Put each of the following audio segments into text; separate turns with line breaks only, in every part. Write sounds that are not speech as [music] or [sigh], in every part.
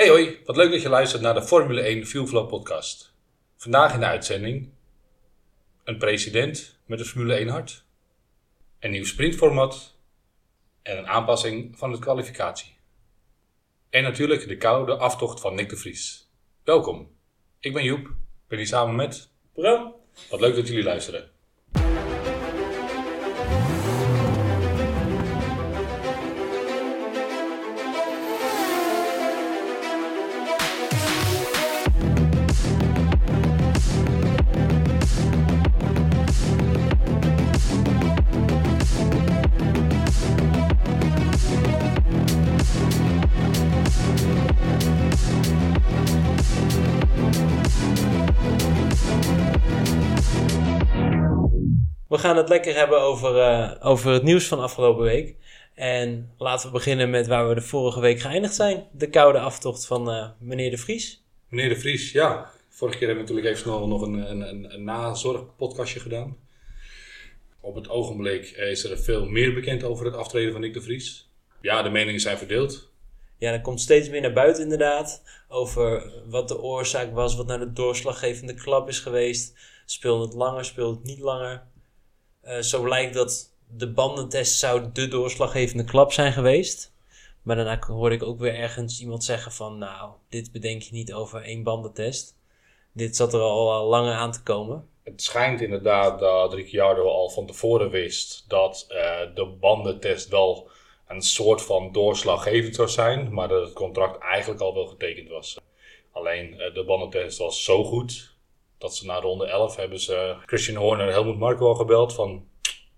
Hey hoi, wat leuk dat je luistert naar de Formule 1 Fuelflow podcast. Vandaag in de uitzending een president met een Formule 1 hart, een nieuw sprintformat en een aanpassing van de kwalificatie. En natuurlijk de koude aftocht van Nick de Vries. Welkom, ik ben Joep, ben hier samen met
Bram?
Wat leuk dat jullie luisteren.
We gaan het lekker hebben over, eh, over het nieuws van afgelopen week. En laten we beginnen met waar we de vorige week geëindigd zijn. De koude aftocht van eh, meneer De Vries.
Meneer de Vries, ja. Vorige keer hebben we natuurlijk even snel nog een, een, een, een nazorgpodcastje gedaan. Op het ogenblik is er veel meer bekend over het aftreden van Nick de Vries. Ja, de meningen zijn verdeeld.
Ja, er komt steeds meer naar buiten inderdaad. Over wat de oorzaak was, wat nou de doorslaggevende klap is geweest. Speelde het langer, speelde het niet langer. Eh, zo lijkt dat de bandentest zou de doorslaggevende klap zijn geweest. Maar daarna hoorde ik ook weer ergens iemand zeggen van... Nou, dit bedenk je niet over één bandentest. Dit zat er al, langer aan te komen.
Het schijnt inderdaad dat Ricciardo al van tevoren wist dat eh, de bandentest wel een soort van doorslaggevend zou zijn, maar dat het contract eigenlijk al wel getekend was. Alleen eh, de bandentest was zo goed dat ze na ronde 11 hebben ze Christian Horner en Helmut Marko al gebeld van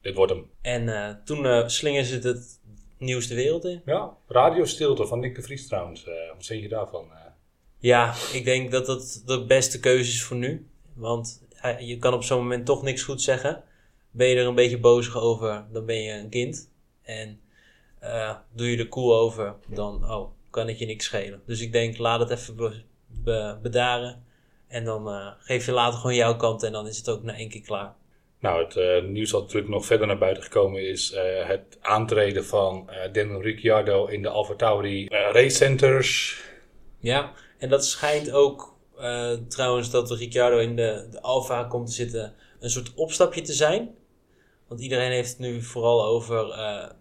dit wordt hem.
En eh, toen uh, slingen ze het, nieuws de wereld in.
Ja, radiostilte van Nick de Vries trouwens. Uh, wat vind je daarvan?
Ja, ik denk dat dat de beste keuze is voor nu. Want je kan op zo'n moment toch niks goed zeggen. Ben je er een beetje bozig over, dan ben je een kind. En doe je er cool over, dan oh, kan het je niks schelen. Dus ik denk, laat het even be be bedaren. En dan uh, geef je later gewoon jouw kant en dan is het ook na één keer klaar.
Nou, het uh, nieuws dat natuurlijk nog verder naar buiten gekomen is uh, het aantreden van Daniel Ricciardo in de Alfa Tauri race centers.
Ja, en dat schijnt ook trouwens dat Ricciardo in de, de Alfa komt te zitten een soort opstapje te zijn. Want iedereen heeft het nu vooral over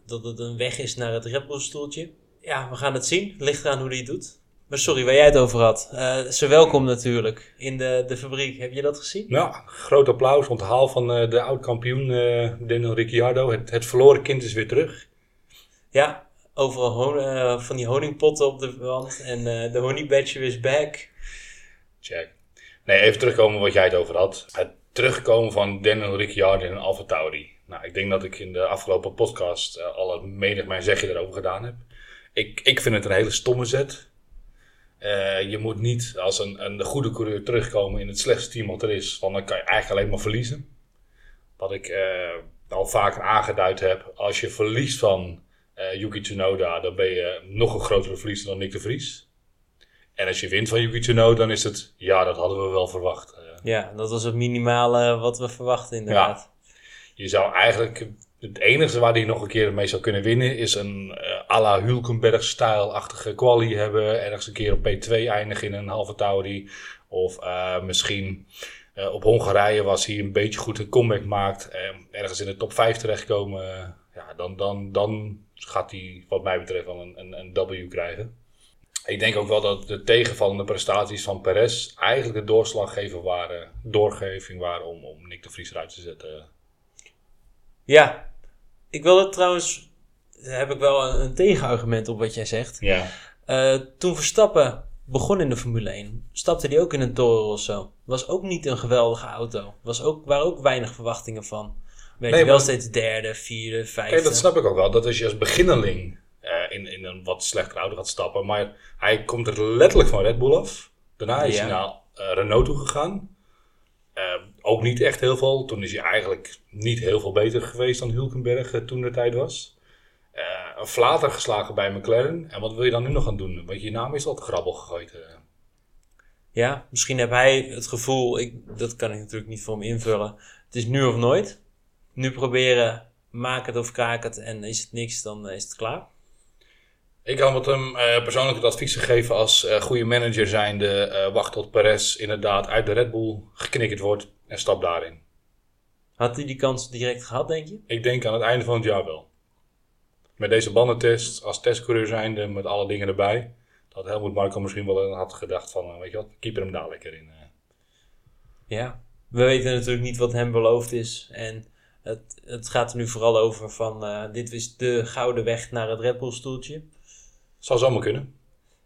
dat het een weg is naar het Red Bull stoeltje. Ja, we gaan het zien. Het ligt eraan hoe hij het doet. Maar sorry, waar jij het over had. Uh, ze welkom natuurlijk in de, de fabriek. Heb je dat gezien?
Ja, groot applaus. Onthaal van uh, de oud-kampioen uh, Daniel Ricciardo. Het, het verloren kind is weer terug.
Ja, overal van die honingpotten op de wand. En de honey badger is back.
Check. Nee, even terugkomen wat jij het over had. Het terugkomen van Daniel Ricciardo een Alfa Tauri. Nou, ik denk dat ik in de afgelopen podcast al een menig mijn zegje erover gedaan heb. Ik, ik vind het een hele stomme zet. Uh, je moet niet als een, een goede coureur terugkomen in het slechtste team wat er is. Want dan kan je eigenlijk alleen maar verliezen. Wat ik uh, al vaker aangeduid heb. Als je verliest van uh, Yuki Tsunoda, dan ben je nog een grotere verliezer dan Nick de Vries. En als je wint van Yuki Tsunoda, dan is het, ja, dat hadden we wel verwacht.
ja, dat was het minimale wat we verwachten inderdaad.
Ja. Je zou eigenlijk het enige waar hij nog een keer mee zou kunnen winnen is een uh, à la Hulkenberg-stijl-achtige quali hebben. Ergens een keer op P2 eindigen in een halve Tauri. Of uh, misschien uh, op Hongarije was hij een beetje goed een comeback maakt. ergens in de top 5 terechtkomen. ja, dan, dan, dan gaat hij wat mij betreft wel een, een, een W krijgen. Ik denk ook wel dat de tegenvallende prestaties van Perez eigenlijk de doorslaggever waren, doorgeving waren om, om Nick de Vries eruit te zetten.
Ja, ik wil het trouwens, daar heb ik wel een, een tegenargument op wat jij zegt.
Ja.
Uh, toen Verstappen begon in de Formule 1, stapte hij ook in een Toro Rosso. Was ook niet een geweldige auto. Was ook, waren ook weinig verwachtingen van. Werd nee, wel maar, steeds derde, vierde, vijfde.
Kijk, dat snap ik ook wel. Dat als je als beginneling uh, in, in een wat slechtere auto gaat stappen. Maar hij komt er letterlijk van Red Bull af. Daarna is ja. hij naar uh, Renault toe gegaan. Ook niet echt heel veel. Toen is hij eigenlijk niet heel veel beter geweest dan Hulkenberg uh, toen de tijd was. Uh, een flater geslagen bij McLaren. En wat wil je dan nu nog gaan doen? Want je naam is al te grabbel gegooid.
Ja, misschien heb hij het gevoel, ik, dat kan ik natuurlijk niet voor hem invullen. Het is nu of nooit. Nu proberen, maak het of kraak het en is het niks, dan is het klaar.
Ik had hem eh, persoonlijk het advies gegeven als eh, goede manager zijnde. eh wacht tot Perez inderdaad uit de Red Bull geknikkerd wordt en stap daarin.
Had hij die kans direct gehad, denk je?
Ik denk aan het einde van het jaar wel. Met deze bandentest, als testcoureur zijnde, met alle dingen erbij. Dat Helmut Marko misschien wel had gedacht van, weet je wat, keeper hem daar lekker in.
Ja. We weten natuurlijk niet wat hem beloofd is. En het, het gaat er nu vooral over van... dit is de gouden weg naar het Red Bull stoeltje.
Zou zomaar kunnen.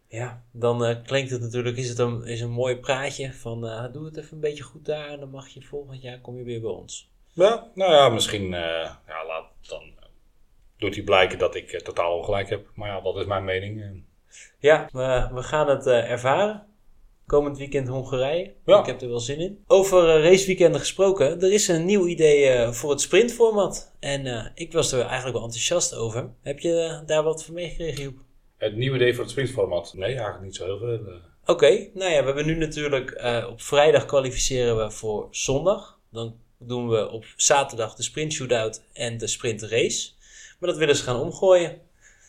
Ja, dan eh, klinkt het natuurlijk, is het een, is een mooi praatje van eh, doe het even een beetje goed daar en dan mag je volgend jaar kom je weer bij ons.
Ja, nou ja, misschien eh, ja, laat dan, doet hij blijken dat ik totaal ongelijk heb. Maar ja, dat is mijn mening.
Ja, we, we gaan het ervaren. Komend weekend Hongarije.
Ja.
Ik heb er wel zin in. Over raceweekenden gesproken. Er is een nieuw idee voor het sprintformat. En ik was er eigenlijk wel enthousiast over. Heb je daar wat van meegekregen, Joep?
Het nieuwe idee voor het sprintformat? Nee, eigenlijk niet zo heel veel. eh.
Oké, nou ja, we hebben nu natuurlijk eh, op vrijdag kwalificeren we voor zondag. Dan doen we op zaterdag de sprint shootout en de sprint race. Maar dat willen ze gaan omgooien.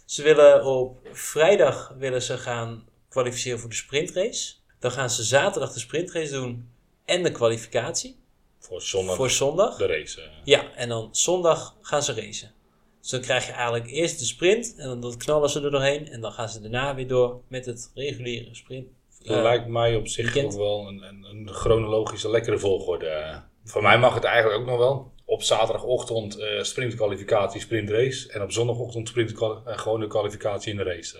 Ze willen op vrijdag willen ze gaan kwalificeren voor de sprintrace. Dan gaan ze zaterdag de sprintrace doen en de kwalificatie
voor zondag
voor zondag.
de race. eh.
Ja, en dan zondag gaan ze racen. Dus dan krijg je eigenlijk eerst de sprint en dan dat knallen ze er doorheen. En dan gaan ze daarna weer door met het reguliere sprint.
Dat
eh,
lijkt mij op zich
weekend.
ook wel een, een, een chronologische lekkere volgorde. Voor mij mag het eigenlijk ook nog wel. Op zaterdagochtend eh sprintkwalificatie, sprintrace. En op zondagochtend sprint eh, gewoon de kwalificatie in de race.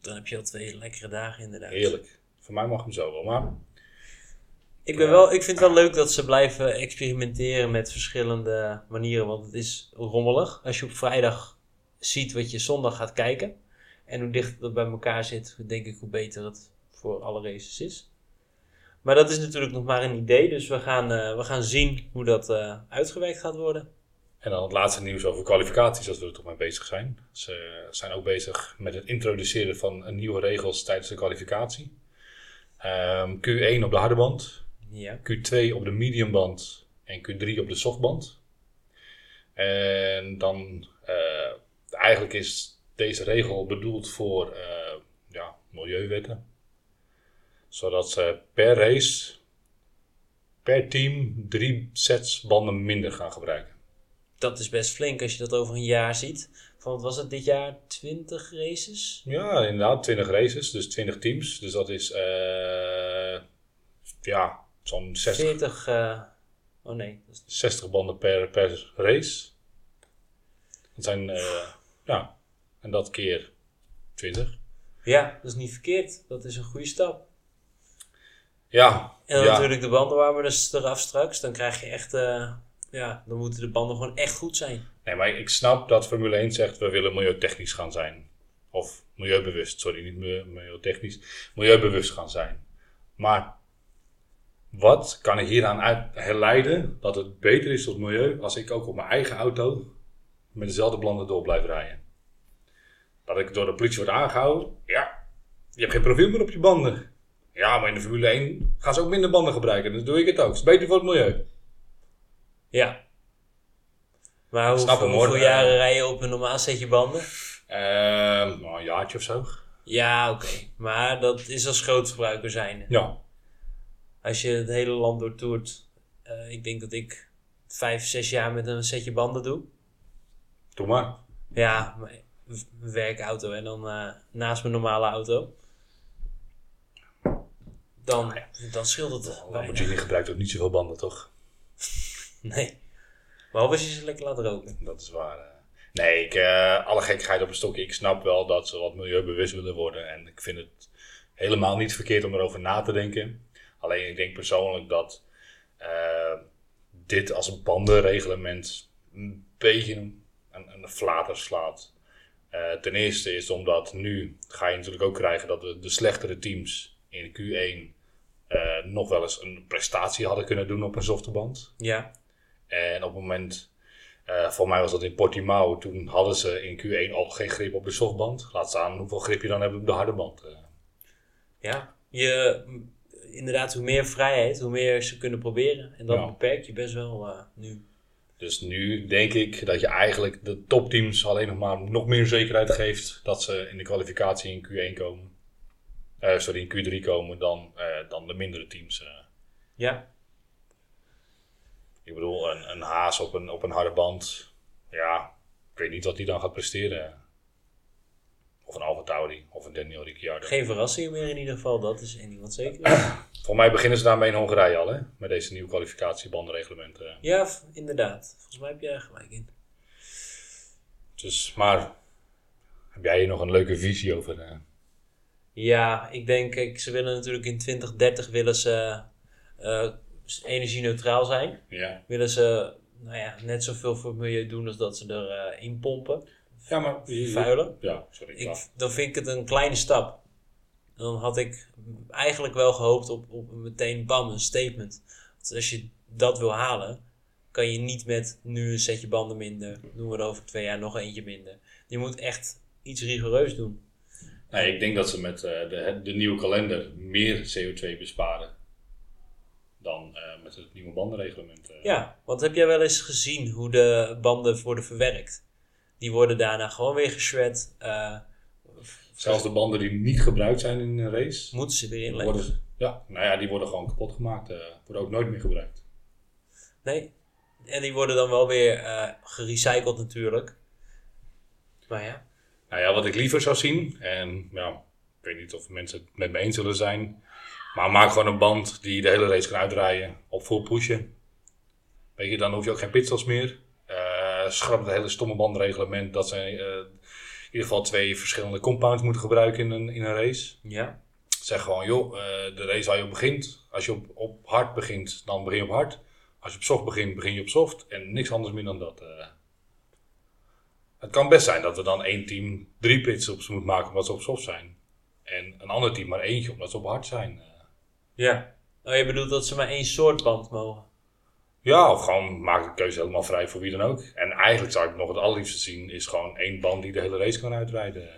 Dan heb je al twee lekkere dagen inderdaad.
heerlijk. Voor mij mag hem zo wel. Maar
Ik, ben wel, ik vind het wel leuk dat ze blijven experimenteren met verschillende manieren. Want het is rommelig. Als je op vrijdag ziet wat je zondag gaat kijken. En hoe dichter dat bij elkaar zit, denk ik hoe beter het voor alle races is. Maar dat is natuurlijk nog maar een idee. Dus we gaan, eh, we gaan zien hoe dat eh, uitgewerkt gaat worden.
En dan het laatste nieuws over kwalificaties, als we er toch mee bezig zijn. Ze zijn ook bezig met het introduceren van een nieuwe regels tijdens de kwalificatie. Ehm, Q1 op de harde band,
Ja.
Q2 op de mediumband en Q3 op de softband. En dan, eh, eigenlijk is deze regel bedoeld voor eh, ja, milieuwetten. Zodat ze per race, per team, drie sets banden minder gaan gebruiken.
Dat is best flink als je dat over een jaar ziet. Van wat was het dit jaar? 20 races?
Ja, inderdaad, 20 races, dus 20 teams. Dus dat is, eh, ja, zo'n 60,
40. eh, oh nee. dat is-
60 banden per, per race. Dat zijn, eh, ja, en dat keer 20.
Ja, dat is niet verkeerd. Dat is een goede stap.
Ja,
En dan
ja.
natuurlijk de bandenwarmers eraf straks. Dan krijg je echt, eh, ja, dan moeten de banden gewoon echt goed zijn.
Nee, maar ik snap dat Formule 1 zegt, we willen milieutechnisch gaan zijn. Of milieubewust, sorry, niet milieu- milieutechnisch. Milieubewust gaan zijn. Maar wat kan ik hieraan uit herleiden dat het beter is voor het milieu als ik ook op mijn eigen auto met dezelfde banden door blijf rijden? Dat ik door de politie word aangehouden? Ja. Je hebt geen profiel meer op je banden. Ja, maar in de Formule 1 gaan ze ook minder banden gebruiken. Dus doe ik het ook. Het is beter voor het milieu.
Ja. Maar hoe, hoeveel jaren rij je op een normaal setje banden?
Ehm, nou, een jaartje of zo.
Ja, oké. Maar dat is als grootverbruiker zijn.
Ja.
Als je het hele land doortoert. eh ik denk dat ik vijf, zes jaar met een setje banden doe.
Doe maar.
Ja, mijn werkauto en dan eh, naast mijn normale auto. Dan, dan scheelt het weinig.
Lamborghini gebruikt ook niet zoveel banden, toch? [laughs]
Nee. Behalve als je ze lekker laat roken.
Dat is waar. eh. Nee, ik, alle gekkigheid op een stokje. Ik snap wel dat ze wat milieubewust willen worden. En ik vind het helemaal niet verkeerd om erover na te denken. Alleen ik denk persoonlijk dat eh, dit als een bandenreglement een beetje een, een, flater slaat. Eh, ten eerste is omdat nu ga je natuurlijk ook krijgen dat de, de slechtere teams in Q1 eh, nog wel eens een prestatie hadden kunnen doen op een softe
Ja.
En op het moment, voor mij was dat in Portimao, toen hadden ze in Q1 al geen grip op de softband. Laat staan hoeveel grip je dan hebt op de harde band.
Ja. Je, inderdaad, hoe meer vrijheid, hoe meer ze kunnen proberen. En dat
Ja.
beperkt je best wel eh, nu.
Dus nu denk ik dat je eigenlijk de topteams alleen nog maar nog meer zekerheid geeft dat ze in de kwalificatie in Q1 komen. Eh, sorry, in Q3 komen dan, eh, dan de mindere teams.
Ja,
Ik bedoel, een, een Haas op een, op een harde band. Ja, ik weet niet wat hij dan gaat presteren. Of een Alfa Tauri of een Daniel Ricciardo.
geen verrassingen meer in ieder geval. Dat is één ding wat zeker is. [clears throat]
Voor mij beginnen ze daarmee in Hongarije al, hè? Met deze nieuwe kwalificatiebandenreglementen.
Ja, v- inderdaad. Volgens mij heb je er gelijk in.
Dus, maar heb jij hier nog een leuke visie over? eh?
Ja, ik denk, kijk, ze willen natuurlijk in 2030 willen ze eh, energie-neutraal zijn.
Ja.
Willen ze nou ja, net zoveel voor het milieu doen als dat ze erin in pompen.
Ja, maar...
Vervuilen.
Ja, sorry.
Ik, dan vind ik het een kleine stap. Dan had ik eigenlijk wel gehoopt op, op meteen bam, een statement. Als je dat wil halen, kan je niet met nu een setje banden minder, doen we er over twee jaar nog eentje minder. Je moet echt iets rigoureus doen.
Nee, ik denk dat ze met eh, de, de nieuwe kalender meer CO2 besparen dan eh, met het nieuwe bandenreglement. eh.
Ja, want heb jij wel eens gezien hoe de banden worden verwerkt? Die worden daarna gewoon weer geschred. eh,
Zelfs de banden die niet gebruikt zijn in een race,
moeten ze weer inleggen?
ze- ja, nou ja, die worden gewoon kapot gemaakt. eh, worden ook nooit meer gebruikt.
Nee. En die worden dan wel weer eh, gerecycled natuurlijk. Maar ja.
Nou ja, wat ik liever zou zien, en ja, ik weet niet of mensen het met me eens zullen zijn, maar maak gewoon een band die de hele race kan uitrijden op full pushen. Weet je, dan hoef je ook geen pitstops meer. Eh schrap het hele stomme bandreglement dat ze eh, in ieder geval twee verschillende compounds moeten gebruiken in een, in een race.
Ja.
Zeg gewoon, joh, eh, de race waar je op begint, als je op, op hard begint, dan begin je op hard. Als je op soft begint, begin je op soft. En niks anders meer dan dat. Het kan best zijn dat we dan één team drie pitstops moet maken omdat ze op soft zijn. En een ander team maar eentje omdat ze op hard zijn.
Ja. Oh, je bedoelt dat ze maar één soort band mogen?
Ja, of gewoon maak de keuze helemaal vrij voor wie dan ook. En eigenlijk zou ik nog het allerliefste zien, is gewoon één band die de hele race kan uitrijden.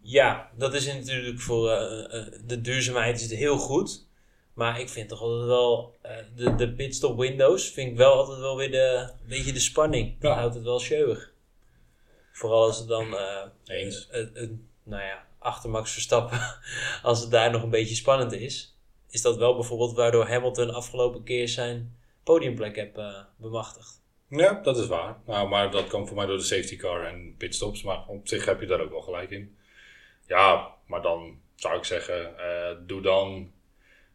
Ja, dat is natuurlijk voor eh, eh, de duurzaamheid is het heel goed. Maar ik vind toch altijd wel, eh, de, de pitstop windows vind ik wel altijd wel weer de, een beetje de spanning. Dat
Ja.
houdt het wel scheurig. Vooral als het dan, eh,
Eens.
nou ja, achter Max Verstappen, [laughs] als het daar nog een beetje spannend is. Is dat wel bijvoorbeeld waardoor Hamilton afgelopen keer zijn podiumplek heb eh, bemachtigd.
Ja, dat is waar. Nou, maar dat kwam voor mij door de safety car en pitstops. Maar op zich heb je daar ook wel gelijk in. Ja, maar dan zou ik zeggen, eh, doe dan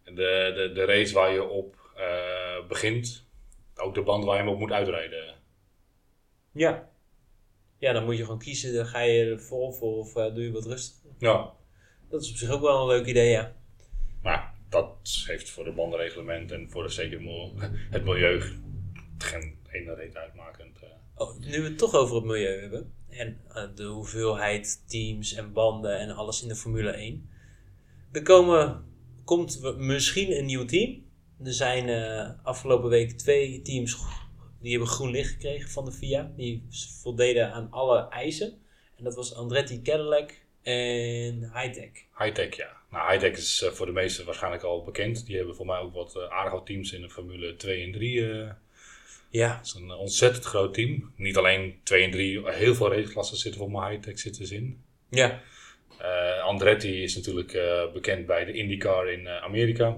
de, de, de race waar je op eh, begint. Ook de band waar je hem op moet uitrijden.
Ja. Ja, dan moet je gewoon kiezen, dan ga je er vol voor of doe je wat rustiger.
Ja,
Dat is op zich ook wel een leuk idee, ja.
maar dat heeft voor de bandenreglement en voor de zeker [laughs] het milieu geen ene reet uitmakend. eh.
Oh, nu we het toch over het milieu hebben. En eh, de hoeveelheid teams en banden en alles in de Formule 1. Er komen, komt misschien een nieuw team. Er zijn eh, afgelopen week twee teams die hebben groen licht gekregen van de FIA. Die voldeden aan alle eisen. En dat was Andretti Cadillac en Hightech.
Hightech, ja. Nou, Hightech is eh, voor de meesten waarschijnlijk al bekend. Die hebben voor mij ook wat eh, aardige teams in de Formule 2 en 3. eh
Ja,
Het is een ontzettend groot team. Niet alleen 2 en 3, heel veel raceklassen zitten voor mijn high-tech zitten ze in.
ja,
Andretti is natuurlijk bekend bij de IndyCar in Amerika.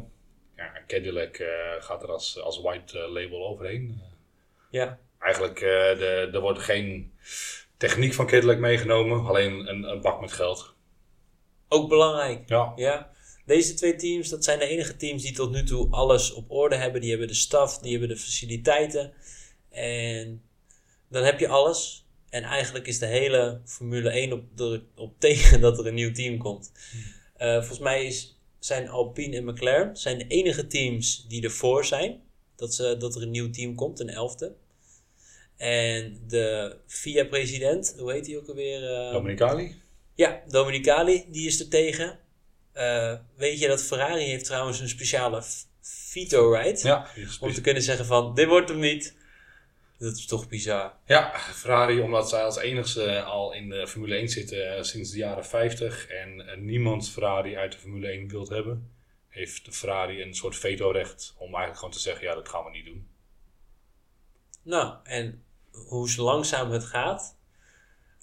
Ja, Cadillac gaat er als, als white label overheen.
ja.
Eigenlijk, de, er wordt geen techniek van Cadillac meegenomen, alleen een, een bak met geld.
Ook belangrijk.
Ja,
Ja, deze twee teams, dat zijn de enige teams die tot nu toe alles op orde hebben. Die hebben de staf, die hebben de faciliteiten. En dan heb je alles. En eigenlijk is de hele Formule 1 op, op [laughs] tegen dat er een nieuw team komt. Eh, volgens mij is, zijn Alpine en McLaren zijn de enige teams die ervoor zijn. Dat, ze, dat er een nieuw team komt, een elfde. En de FIA-president, hoe heet hij ook alweer? Eh,
Dominicali.
Ja, Dominicali, die is er tegen. Eh, weet je dat Ferrari heeft trouwens een speciale f- veto-right?
Ja,
Om te kunnen zeggen van, dit wordt hem niet. Dat is toch bizar.
Ja, Ferrari, omdat zij als enigste al in de Formule 1 zitten eh, sinds de jaren 50 en eh, niemand Ferrari uit de Formule 1 wilt hebben, heeft de Ferrari een soort vetorecht om eigenlijk gewoon te zeggen, ja, dat gaan we niet doen.
Nou, en hoe langzaam het gaat,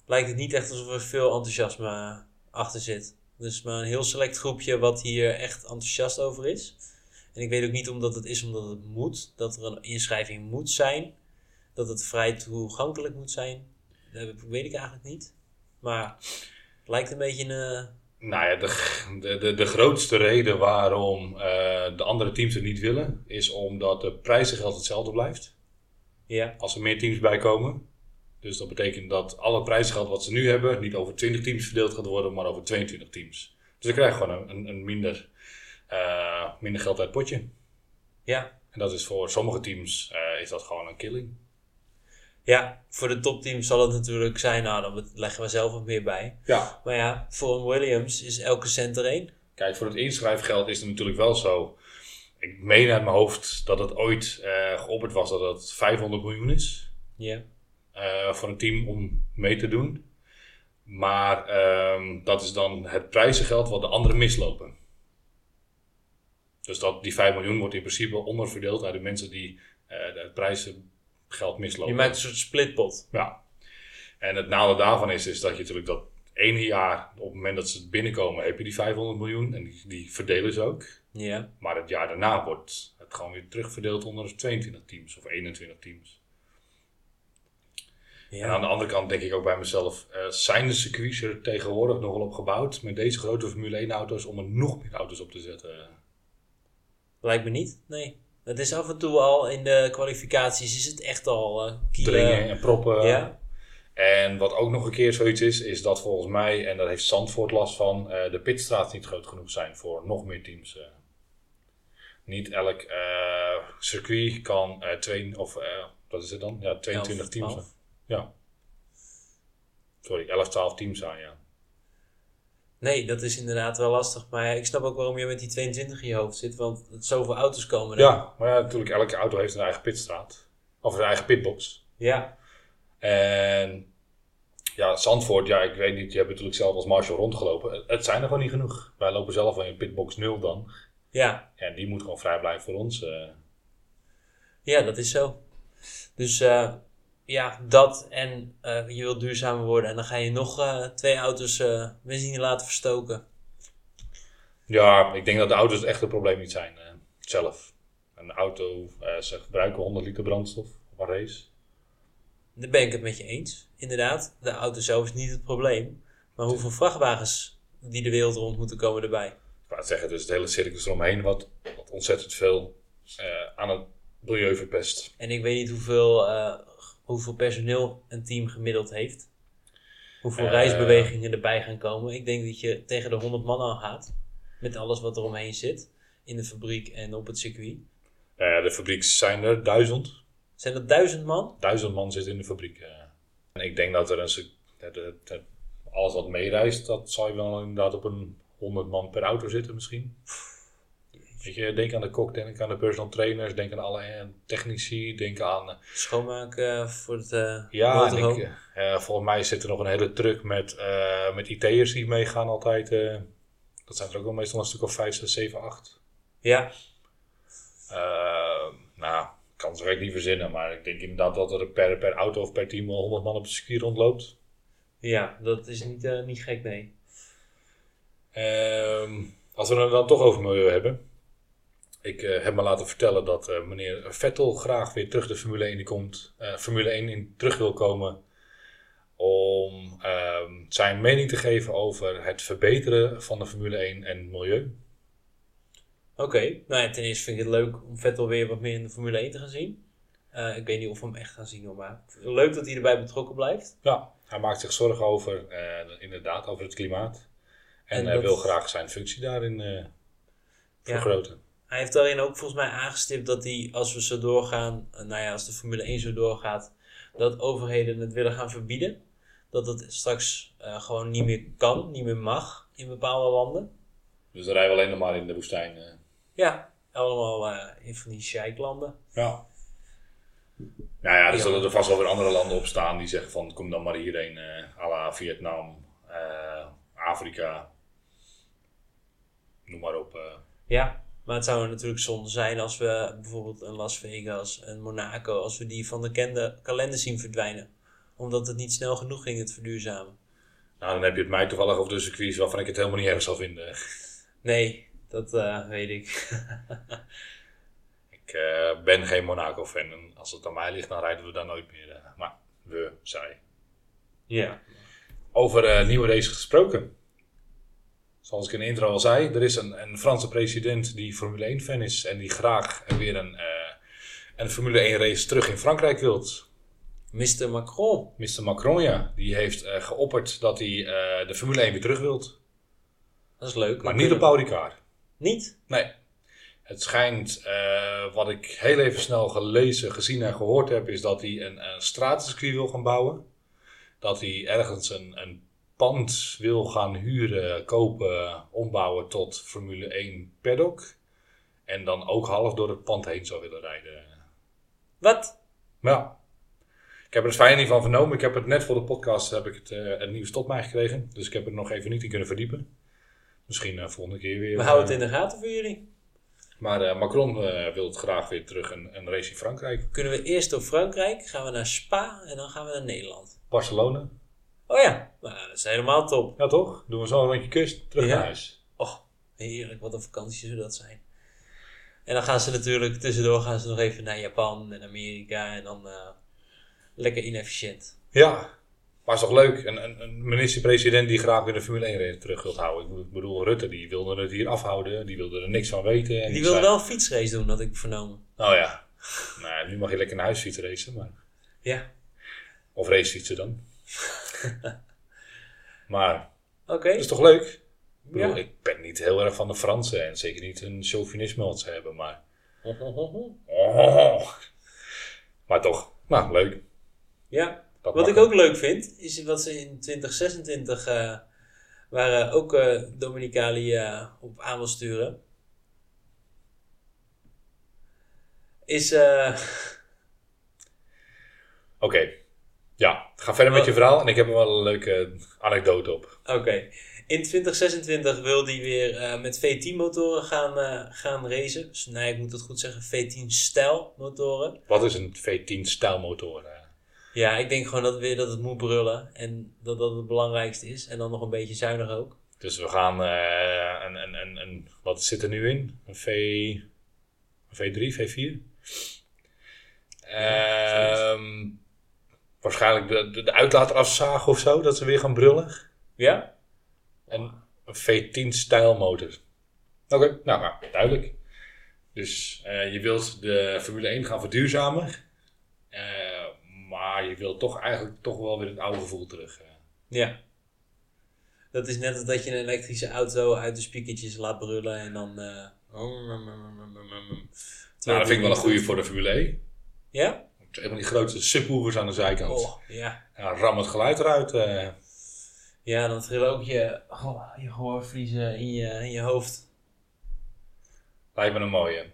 lijkt het niet echt alsof er veel enthousiasme achter zit. Dus maar een heel select groepje wat hier echt enthousiast over is. En ik weet ook niet omdat het is omdat het moet, dat er een inschrijving moet zijn, dat het vrij toegankelijk moet zijn. Dat weet ik eigenlijk niet. Maar het lijkt een beetje een. eh,
Nou ja, de, de, de grootste reden waarom eh, de andere teams het niet willen, is omdat de prijzengeld hetzelfde blijft.
ja,
Als er meer teams bij komen. Dus dat betekent dat alle prijzengeld wat ze nu hebben, niet over 20 teams verdeeld gaat worden, maar over 22 teams. Dus ze krijgen gewoon een, een, een minder, eh, minder geld uit het potje.
ja,
En dat is voor sommige teams eh, is dat gewoon een killing.
ja, voor de topteams zal het natuurlijk zijn, nou, dan leggen we zelf wat meer bij.
Ja.
Maar ja, voor een Williams is elke cent er één.
Kijk, voor het inschrijfgeld is het natuurlijk wel zo. Ik meen uit mijn hoofd dat het ooit eh geopperd was dat het 500 miljoen is.
Ja,
eh, voor een team om mee te doen. Maar ehm, dat is dan het prijzengeld wat de anderen mislopen. Dus dat, die 5 miljoen wordt in principe onderverdeeld uit de mensen die eh, het prijzengeld mislopen.
je maakt een soort splitpot.
Ja. En het nadeel daarvan is, is dat je natuurlijk dat ene jaar, op het moment dat ze binnenkomen, heb je die 500 miljoen. En die, die verdelen ze ook.
Ja,
Maar het jaar daarna wordt het gewoon weer terugverdeeld onder 22 teams of 21 teams. En aan de andere kant denk ik ook bij mezelf, eh, zijn de circuits er tegenwoordig nog wel op gebouwd met deze grote Formule 1 auto's om er nog meer auto's op te zetten?
lijkt me niet. Nee. Het is af en toe al in de kwalificaties, is het echt al eh kielen.
Dringen en proppen.
Ja,
En wat ook nog een keer zoiets is, is dat volgens mij, en daar heeft Zandvoort last van, eh, de pitstraat niet groot genoeg zijn voor nog meer teams. Niet elk circuit kan twee, of wat is het dan? Ja, 22
Elf,
teams.
twaalf.
Ja. Sorry, 11, 12 teams zijn, ja.
Nee, dat is inderdaad wel lastig. Maar ja, ik snap ook waarom je met die 22 in je hoofd zit. Want zoveel auto's komen er.
Ja, maar ja, natuurlijk, elke auto heeft een eigen pitstraat. Of een eigen pitbox.
Ja,
En ja, Zandvoort, ja, ik weet niet, je hebt natuurlijk zelf als Marshall rondgelopen. Het- zijn er gewoon niet genoeg. Wij lopen zelf wel in pitbox 0 dan.
ja.
En die moet gewoon vrij blijven voor ons. eh.
ja dat is zo. Dus eh, ja, dat en eh, je wilt duurzamer worden. En dan ga je nog eh, twee auto's eh benzine laten verstoken.
Ja, ik denk dat de auto's echt het probleem niet zijn zelf. Een auto, ze gebruiken 100 liter brandstof op een race.
Daar ben ik het met je eens. Inderdaad, de auto zelf is niet het probleem. Maar hoeveel vrachtwagens die de wereld rond moeten komen erbij.
Ik wou zeggen, dus het hele circus eromheen, wat, wat ontzettend veel aan het milieu verpest.
En ik weet niet hoeveel, hoeveel personeel een team gemiddeld heeft. Hoeveel
Eh.
reisbewegingen erbij gaan komen. Ik denk dat je tegen de 100 man aan gaat. Met alles wat er omheen zit. In de fabriek en op het circuit.
Nou ja, de fabriek zijn er duizend.
Zijn dat duizend man?
Duizend man zit in de fabriek. eh. En ik denk dat er een, alles wat meereist, dat zal je wel inderdaad op een 100 man per auto zitten misschien. Weet je, denk aan de kok, denk aan de personal trainers, denk aan alle eh, technici, denk aan... eh,
Schoonmaken eh, voor het uh,
ja, ik, volgens mij zit er nog een hele truck met, eh met IT'ers die meegaan altijd. dat zijn er ook wel meestal een stuk of 5, 6, 7, 8.
Ja,
Eh, nou, ik kan het direct niet verzinnen, maar ik denk inderdaad dat er per, per auto of per team wel 100 man op het circuit rondloopt.
ja, dat is niet, niet gek, nee.
Ehm, als we het dan toch over milieu hebben. Ik eh, heb me laten vertellen dat eh, meneer Vettel graag weer terug de Formule 1 in komt, eh, Formule 1 in terug wil komen. Om ehm, zijn mening te geven over het verbeteren van de Formule 1 en het milieu.
Oké, nou ja, ten eerste vind ik het leuk om Vettel weer wat meer in de Formule 1 te gaan zien. Ik weet niet of we hem echt gaan zien, hoor, maar leuk dat hij erbij betrokken blijft.
Ja, hij maakt zich zorgen over, inderdaad, over het klimaat. En,
En
hij wil graag zijn functie daarin vergroten.
Hij heeft daarin ook volgens mij aangestipt dat hij, als we zo doorgaan, eh, nou ja, als de Formule 1 zo doorgaat, dat overheden het willen gaan verbieden. Dat het straks eh, gewoon niet meer kan, niet meer mag in bepaalde landen.
Dus dan rijden we alleen nog maar in de woestijn. eh.
Ja, allemaal eh, in van die sheiklanden.
Ja. Nou ja, er
Ja.
zullen er vast wel weer andere landen op staan die zeggen van kom dan maar hierheen, eh à la Vietnam, eh, Afrika, noem maar op.
Ja, Maar het zou natuurlijk zonde zijn als we bijvoorbeeld een Las Vegas, een Monaco, als we die van de kende kalender zien verdwijnen. Omdat het niet snel genoeg ging, het verduurzamen.
Nou, dan heb je het mij toevallig over de circuits waarvan ik het helemaal niet erg zal vinden. [laughs]
Nee, dat eh, weet ik. [laughs]
Ik eh, ben geen Monaco-fan en als het aan mij ligt, dan rijden we daar nooit meer. eh, maar we, zij.
ja.
Over nieuwe races gesproken. Zoals ik in de intro al zei, er is een, een Franse president die Formule 1-fan is en die graag weer een, eh, een Formule 1-race terug in Frankrijk wilt.
Mr. Macron.
Mr. Macron, ja, die heeft eh, geopperd dat hij eh, de Formule 1 weer terug wilt.
Dat is leuk.
Maar niet op Paul Ricard.
Niet?
Nee. Het schijnt, wat ik heel even snel gelezen, gezien en gehoord heb, is dat hij een, een stratencircuit wil gaan bouwen. Dat hij ergens een, een pand wil gaan huren, kopen, ombouwen tot Formule 1 paddock. En dan ook half door het pand heen zou willen rijden.
Wat?
Ja, ik heb er het fijn niet van vernomen. Ik heb het net voor de podcast heb ik het, eh, het nieuws tot mij gekregen. Dus ik heb er nog even niet in kunnen verdiepen. Misschien eh, volgende keer weer.
We houden het
eh,
in de gaten voor jullie.
Maar Macron wil het graag weer terug een, een race in Frankrijk.
Kunnen we eerst door Frankrijk, gaan we naar Spa en dan gaan we naar Nederland.
Barcelona.
Oh ja, nou, dat is helemaal top.
Ja toch? Doen we zo een rondje kust, terug
Ja.
naar huis.
Oh, heerlijk, wat een vakantie zou dat zijn. En dan gaan ze natuurlijk, tussendoor gaan ze nog even naar Japan en Amerika en dan eh, lekker inefficiënt.
Ja. Maar is toch leuk? Een, een, een minister-president die graag weer de Formule 1 race terug wilt houden. Ik bedoel, Rutte die wilde het hier afhouden. Die wilde er niks van weten. En
Die wilde
zei-
wel een fietsrace doen, had ik vernomen.
Oh ja. nou, nu mag je lekker naar huis fietsen racen. Maar...
Ja,
Of racefietsen dan. [laughs] maar
oké.
dat is toch leuk? Ik bedoel,
Ja.
ik ben niet heel erg van de Fransen. En zeker niet een chauvinisme wat ze hebben. Maar, oh. [laughs] maar toch, nou leuk.
Ja,
Dat
wat ik ook leuk vind, is wat ze in 2026 eh waren ook Dominicali eh, op aan wil sturen. Is, eh, [laughs]
Oké. Ja, ga verder met je verhaal. En ik heb er wel een leuke anekdote op.
oké. In 2026 wil die weer eh, met V10 motoren gaan, eh, gaan racen. Dus nee, ik moet het goed zeggen, V10 stijl motoren.
Wat is een V10 stijlmotor? eh?
Ja, ik denk gewoon dat, weer dat het moet brullen. En dat dat het belangrijkste is. En dan nog een beetje zuinig ook.
Dus we gaan een, een, een, een, wat zit er nu in? Een V, een V3, V4? Ehm, waarschijnlijk de, de, de uitlaat afzagen of zo, dat ze weer gaan brullen.
Ja?
En een V10 stijlmotor. Oké, nou, nou, duidelijk. Dus eh, je wilt de Formule 1 gaan verduurzamen. Eh, maar je wilt toch eigenlijk toch wel weer het oude gevoel terug. eh.
Ja. Dat is net als dat je een elektrische auto uit de spiekertjes laat brullen en dan...
Nou, dat vind ik wel een goede voor de Formule 1.
Ja?
Een van die grote subwoofers aan de zijkant.
Oh, ja.
Ja, ram het geluid eruit. eh.
Ja, dan trillen ook je, oh, je gehoorvliezen in je, in je hoofd.
lijkt me een mooie.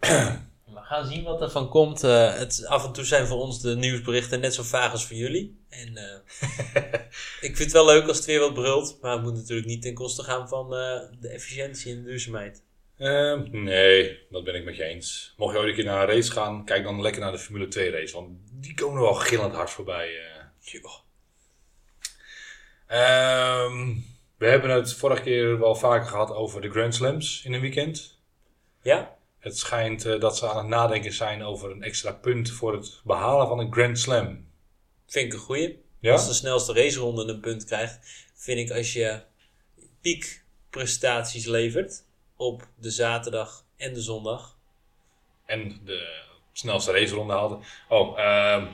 [clears throat]
We gaan zien wat er van komt. Eh, het, af en toe zijn voor ons de nieuwsberichten net zo vaag als voor jullie. En eh, [laughs] ik vind het wel leuk als het weer wat brult. Maar het moet natuurlijk niet ten koste gaan van de efficiëntie en de duurzaamheid.
Ehm, nee, dat ben ik met je eens. Mocht je ooit een keer naar een race gaan, kijk dan lekker naar de Formule 2 race. Want die komen wel gillend hard voorbij. Ehm, we hebben het vorige keer wel vaker gehad over de Grand Slams in een weekend.
Ja?
Het schijnt eh, dat ze aan het nadenken zijn over een extra punt voor het behalen van een Grand Slam.
Vind ik een goeie.
Ja?
Als de snelste raceronde een punt krijgt, vind ik als je piekprestaties levert op de zaterdag en de zondag.
En de snelste raceronde hadden. Oh, ehm,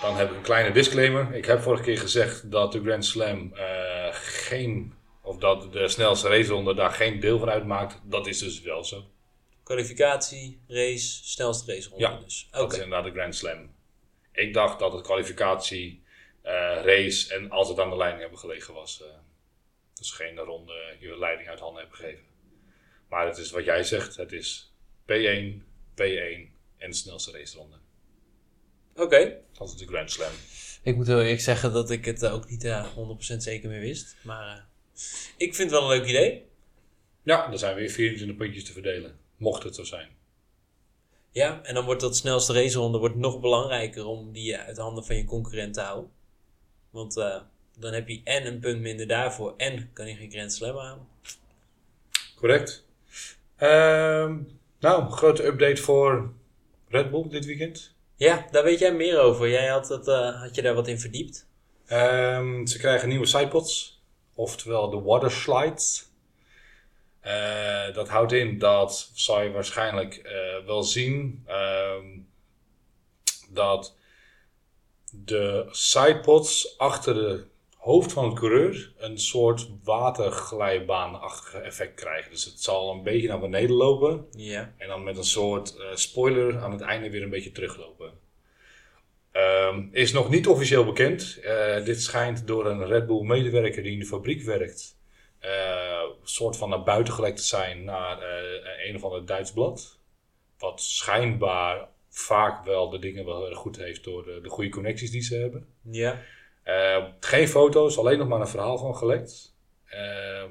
dan heb ik een kleine disclaimer. Ik heb vorige keer gezegd dat de Grand Slam eh, geen, of dat de snelste raceronde daar geen deel van uitmaakt. Dat is dus wel zo.
Kwalificatie, race, snelste raceronde
Ja,
dus. Oké.
Dat is inderdaad de Grand Slam. Ik dacht dat het kwalificatie, eh, race en als het aan de leiding hebben gelegen was. dus geen ronde je leiding uit handen hebben gegeven. Maar het is wat jij zegt. Het is P1, P1 en de snelste raceronde.
Oké.
Dat is de Grand Slam.
Ik moet heel eerlijk zeggen dat ik het eh, ook niet eh, 100% zeker meer wist. Maar eh, ik vind het wel een leuk idee.
Ja, er zijn weer 24 puntjes te verdelen. Mocht het zo zijn.
Ja, en dan wordt dat snelste raceronde wordt nog belangrijker om die uit handen van je concurrent te houden. Want eh, dan heb je en een punt minder daarvoor en kan je geen Grand Slam halen.
Correct. Ehm, nou, grote update voor Red Bull dit weekend.
Ja, daar weet jij meer over. Jij had, het, eh, had je daar wat in verdiept.
Ehm, ze krijgen nieuwe sidepods, oftewel de water slides. Eh, dat houdt in dat zal je waarschijnlijk eh, wel zien ehm, dat de sidepods achter de hoofd van het coureur een soort waterglijbaanachtige effect krijgen. Dus het zal een beetje naar beneden lopen
Ja.
en dan met een soort eh, spoiler aan het einde weer een beetje teruglopen. Ehm, is nog niet officieel bekend. Eh, dit schijnt door een Red Bull medewerker die in de fabriek werkt. een soort van naar buiten gelekt te zijn naar een of ander Duits blad. Wat schijnbaar vaak wel de dingen wel goed heeft door de, de goede connecties die ze hebben.
Ja.
Eh, geen foto's, alleen nog maar een verhaal van gelekt. Eh,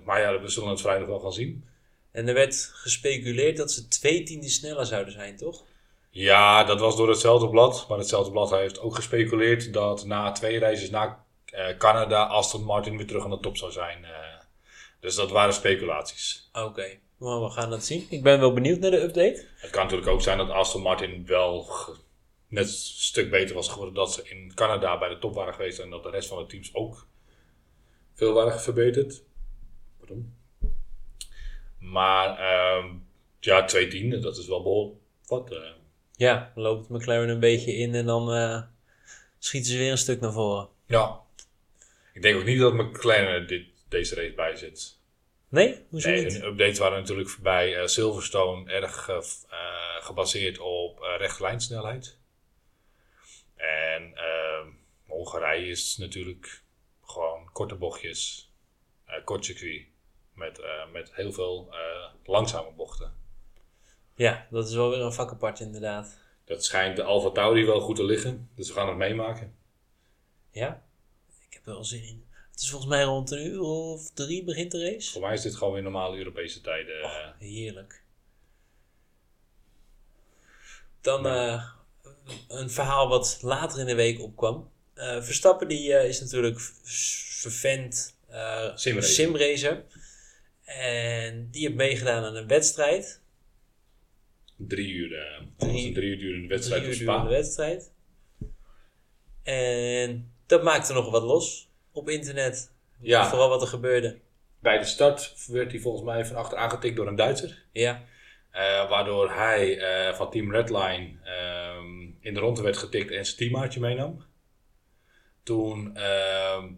maar ja, we zullen het vrijdag wel gaan zien.
En er werd gespeculeerd dat ze twee tienden sneller zouden zijn, toch?
Ja, dat was door hetzelfde blad. Maar hetzelfde blad heeft ook gespeculeerd dat na twee reizen naar eh, Canada Aston Martin weer terug aan de top zou zijn. dus dat waren speculaties.
Oké. Maar we gaan het zien. Ik ben wel benieuwd naar de update.
Het kan natuurlijk ook zijn dat Aston Martin wel net een stuk beter was geworden dat ze in Canada bij de top waren geweest en dat de rest van de teams ook veel waren verbeterd. Pardon. Maar ehm, ja, twee tienden, dat is wel behoorlijk wat. eh.
Ja, dan loopt McLaren een beetje in en dan eh, schieten ze weer een stuk naar voren.
Ja. Ik denk ook niet dat McLaren dit, deze race bij zit.
Nee? Hoezo
Nee,
niet?
hun updates waren natuurlijk bij eh, Silverstone erg gebaseerd op uh, rechte lijnsnelheid. En ehm, Hongarije is natuurlijk gewoon korte bochtjes, eh, kort circuit. Met, eh, met heel veel eh, langzame bochten.
Ja, dat is wel weer een vak apart inderdaad.
Dat schijnt de Alfa Tauri wel goed te liggen. Dus we gaan het meemaken.
Ja? Ik heb er wel zin in. Het is volgens mij rond een uur of drie begint de race.
Voor mij is dit gewoon weer normale Europese tijden.
Heerlijk. Dan een verhaal wat later in de week opkwam. Eh, Verstappen die, eh, is natuurlijk vervent eh,
Simracer.
simracer. En die heeft meegedaan aan een wedstrijd.
Drie uur. eh
Drie-
een drie uur durende wedstrijd
Drie uur durende wedstrijd. En dat maakte nog wat los op internet.
Ja.
Vooral wat er gebeurde.
Bij de start werd hij volgens mij van achter aangetikt door een Duitser.
Ja,
waardoor hij van Team Redline ehm, in de ronde werd getikt en zijn teammaatje meenam. Toen ehm,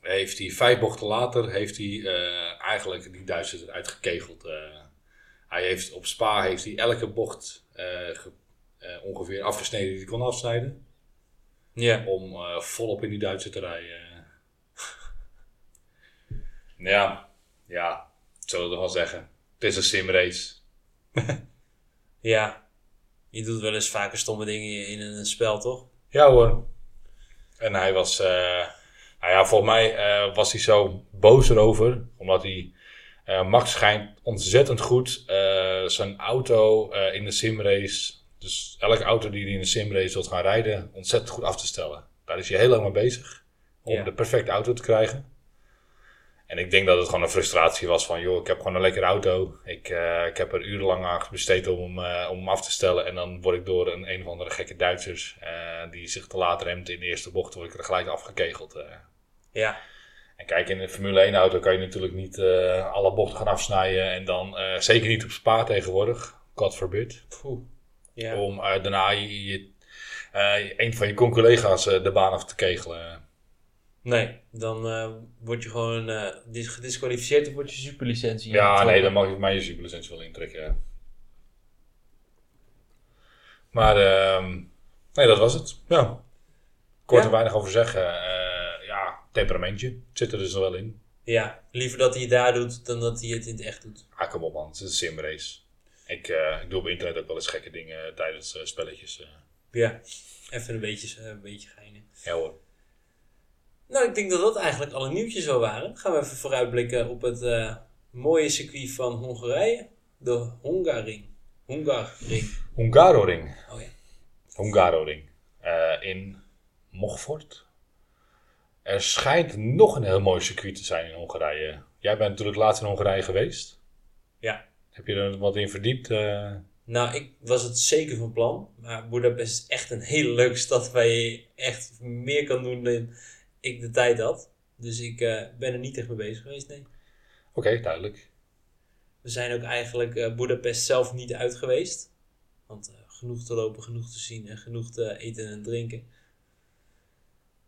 heeft hij vijf bochten later heeft hij, eh, eigenlijk die Duitser eruit gekegeld. eh. hij heeft, op Spa heeft hij elke bocht eh, ge- ongeveer afgesneden die hij kon afsnijden.
ja.
Om volop in die Duitser te rijden. [laughs] ja, ja, zullen we toch wel zeggen. Het is een simrace. [laughs]
ja. Je doet wel eens vaker stomme dingen in een spel, toch?
Ja hoor. En hij was, eh, nou ja, volgens mij eh, was hij zo boos erover, omdat hij, eh, Max schijnt ontzettend goed zijn auto in de simrace, dus elke auto die hij in de simrace wilt gaan rijden, ontzettend goed af te stellen. Daar is hij heel lang mee bezig, om
Ja.
de perfecte auto te krijgen. En ik denk dat het gewoon een frustratie was van, joh, ik heb gewoon een lekkere auto. Ik, eh, ik heb er urenlang aan besteed om hem, eh, om hem af te stellen. En dan word ik door een, een of andere gekke Duitsers, eh, die zich te laat remt in de eerste bocht, word ik er gelijk afgekegeld.
Ja.
En kijk, in een Formule 1 auto kan je natuurlijk niet alle bochten gaan afsnijden. En dan, zeker niet op Spa tegenwoordig, God forbid.
Ja.
Om daarna je, je, een van je conculega's de baan af te kegelen.
Nee, dan eh, word je gewoon dis- gedisqualificeerd of word je superlicentie.
Ja,
ingetrokken.
nee, dan mag ik mij je superlicentie wel intrekken. ja. Maar ehm, nee, dat was het. Ja. Kort
Ja?
en weinig over zeggen. Eh, ja, temperamentje. Zit er dus nog wel in.
Ja, liever dat hij het daar doet dan dat hij het in het echt doet.
Ah, kom op man. Het is een simrace. Ik, ik doe op internet ook wel eens gekke dingen tijdens spelletjes.
Ja, even een beetje, een beetje geinen.
ja hoor.
Nou, ik denk dat dat eigenlijk alle nieuwtjes zo waren. Gaan we even vooruitblikken op het, eh, mooie circuit van Hongarije. De Hungaring. Hungaring.
Hungaroring.
Oh ja.
Hungaroring. Eh in Mochfort. Er schijnt nog een heel mooi circuit te zijn in Hongarije. Jij bent natuurlijk laatst in Hongarije geweest.
Ja.
Heb je er wat in verdiept? eh?
Nou, ik was het zeker van plan. Maar Budapest is echt een hele leuke stad waar je echt meer kan doen dan ik de tijd had. Dus ik eh, ben er niet echt mee bezig geweest, nee.
Oké, duidelijk.
We zijn ook eigenlijk eh Budapest zelf niet uit geweest. Want eh, genoeg te lopen, genoeg te zien en genoeg te eten en drinken.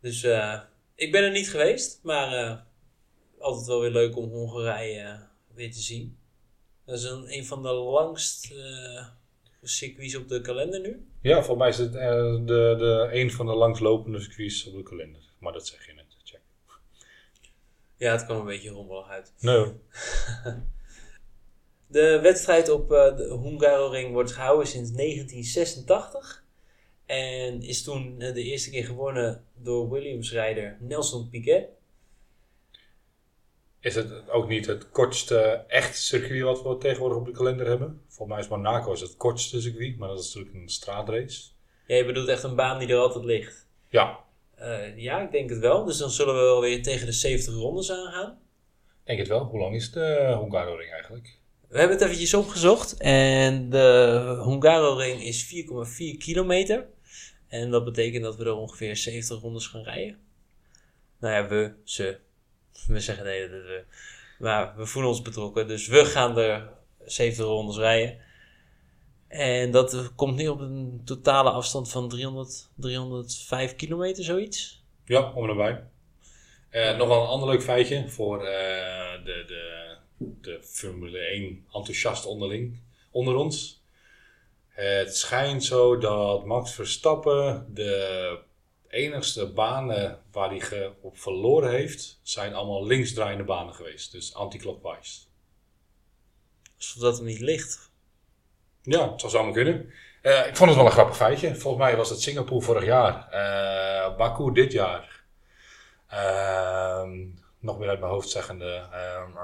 Dus ik ben er niet geweest, maar altijd wel weer leuk om Hongarije weer te zien. Dat is een, een van de langst circuits op de kalender nu.
Ja, volgens mij is het de, de, een van de langslopende circuits op de kalender. Maar dat zeg je net. Check.
Ja, het kwam een beetje rommelig uit.
Nee. [laughs]
De wedstrijd op eh, de Hungaroring wordt gehouden sinds 1986. En is toen eh, de eerste keer gewonnen door Williams-rijder Nelson Piquet.
Is het ook niet het kortste echt circuit wat we tegenwoordig op de kalender hebben? Volgens mij is Monaco is het kortste circuit, maar dat is natuurlijk een straatrace.
Ja, je bedoelt echt een baan die er altijd ligt.
Ja,
Eh, ja, ik denk het wel. Dus dan zullen we wel weer tegen de 70 rondes aangaan.
denk het wel. Hoe lang is de Hungaroring eigenlijk?
We hebben het eventjes opgezocht. En de Hungaroring is 4,4 kilometer. En dat betekent dat we er ongeveer 70 rondes gaan rijden. Nou ja, we, ze. We zeggen hele tijd we. Maar we voelen ons betrokken. Dus we gaan er 70 rondes rijden. En dat komt nu op een totale afstand van 300, 305 kilometer, zoiets.
Ja, om en nabij. Eh, nog wel een ander leuk feitje voor eh, de, de, de Formule 1 enthousiast onderling onder ons. Het schijnt zo dat Max Verstappen de enigste banen waar hij op verloren heeft, zijn allemaal linksdraaiende banen geweest. Dus anti-clockwise.
Alsof dat hem niet ligt.
Ja, het zou zomaar kunnen. Eh, ik vond het wel een grappig feitje. Volgens mij was het Singapore vorig jaar. Eh, Baku dit jaar. Ehm, nog meer uit mijn hoofd zeggende. ehm,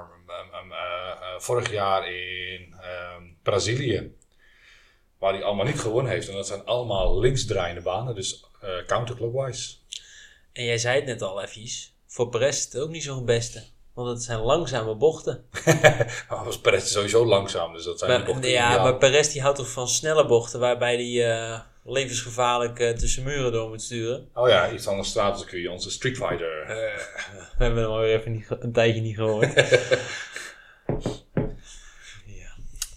ehm, eh, vorig jaar in Brazilië. Waar hij allemaal niet gewonnen heeft. En dat zijn allemaal linksdraaiende banen. Dus counterclockwise.
En jij zei het net al eventjes. Voor het ook niet zo'n beste. Want het zijn langzame bochten. [laughs]
Maar was Perez sowieso langzaam. Dus dat zijn die
Maar,
bochten
ja,
ideaal.
maar Perez die houdt toch van snelle bochten. Waarbij hij eh, levensgevaarlijk eh, tussen muren door moet sturen.
Oh ja, iets anders straatcircuit. Onze Street Fighter. [laughs]
We hebben hem alweer even niet, een tijdje niet gehoord. [laughs]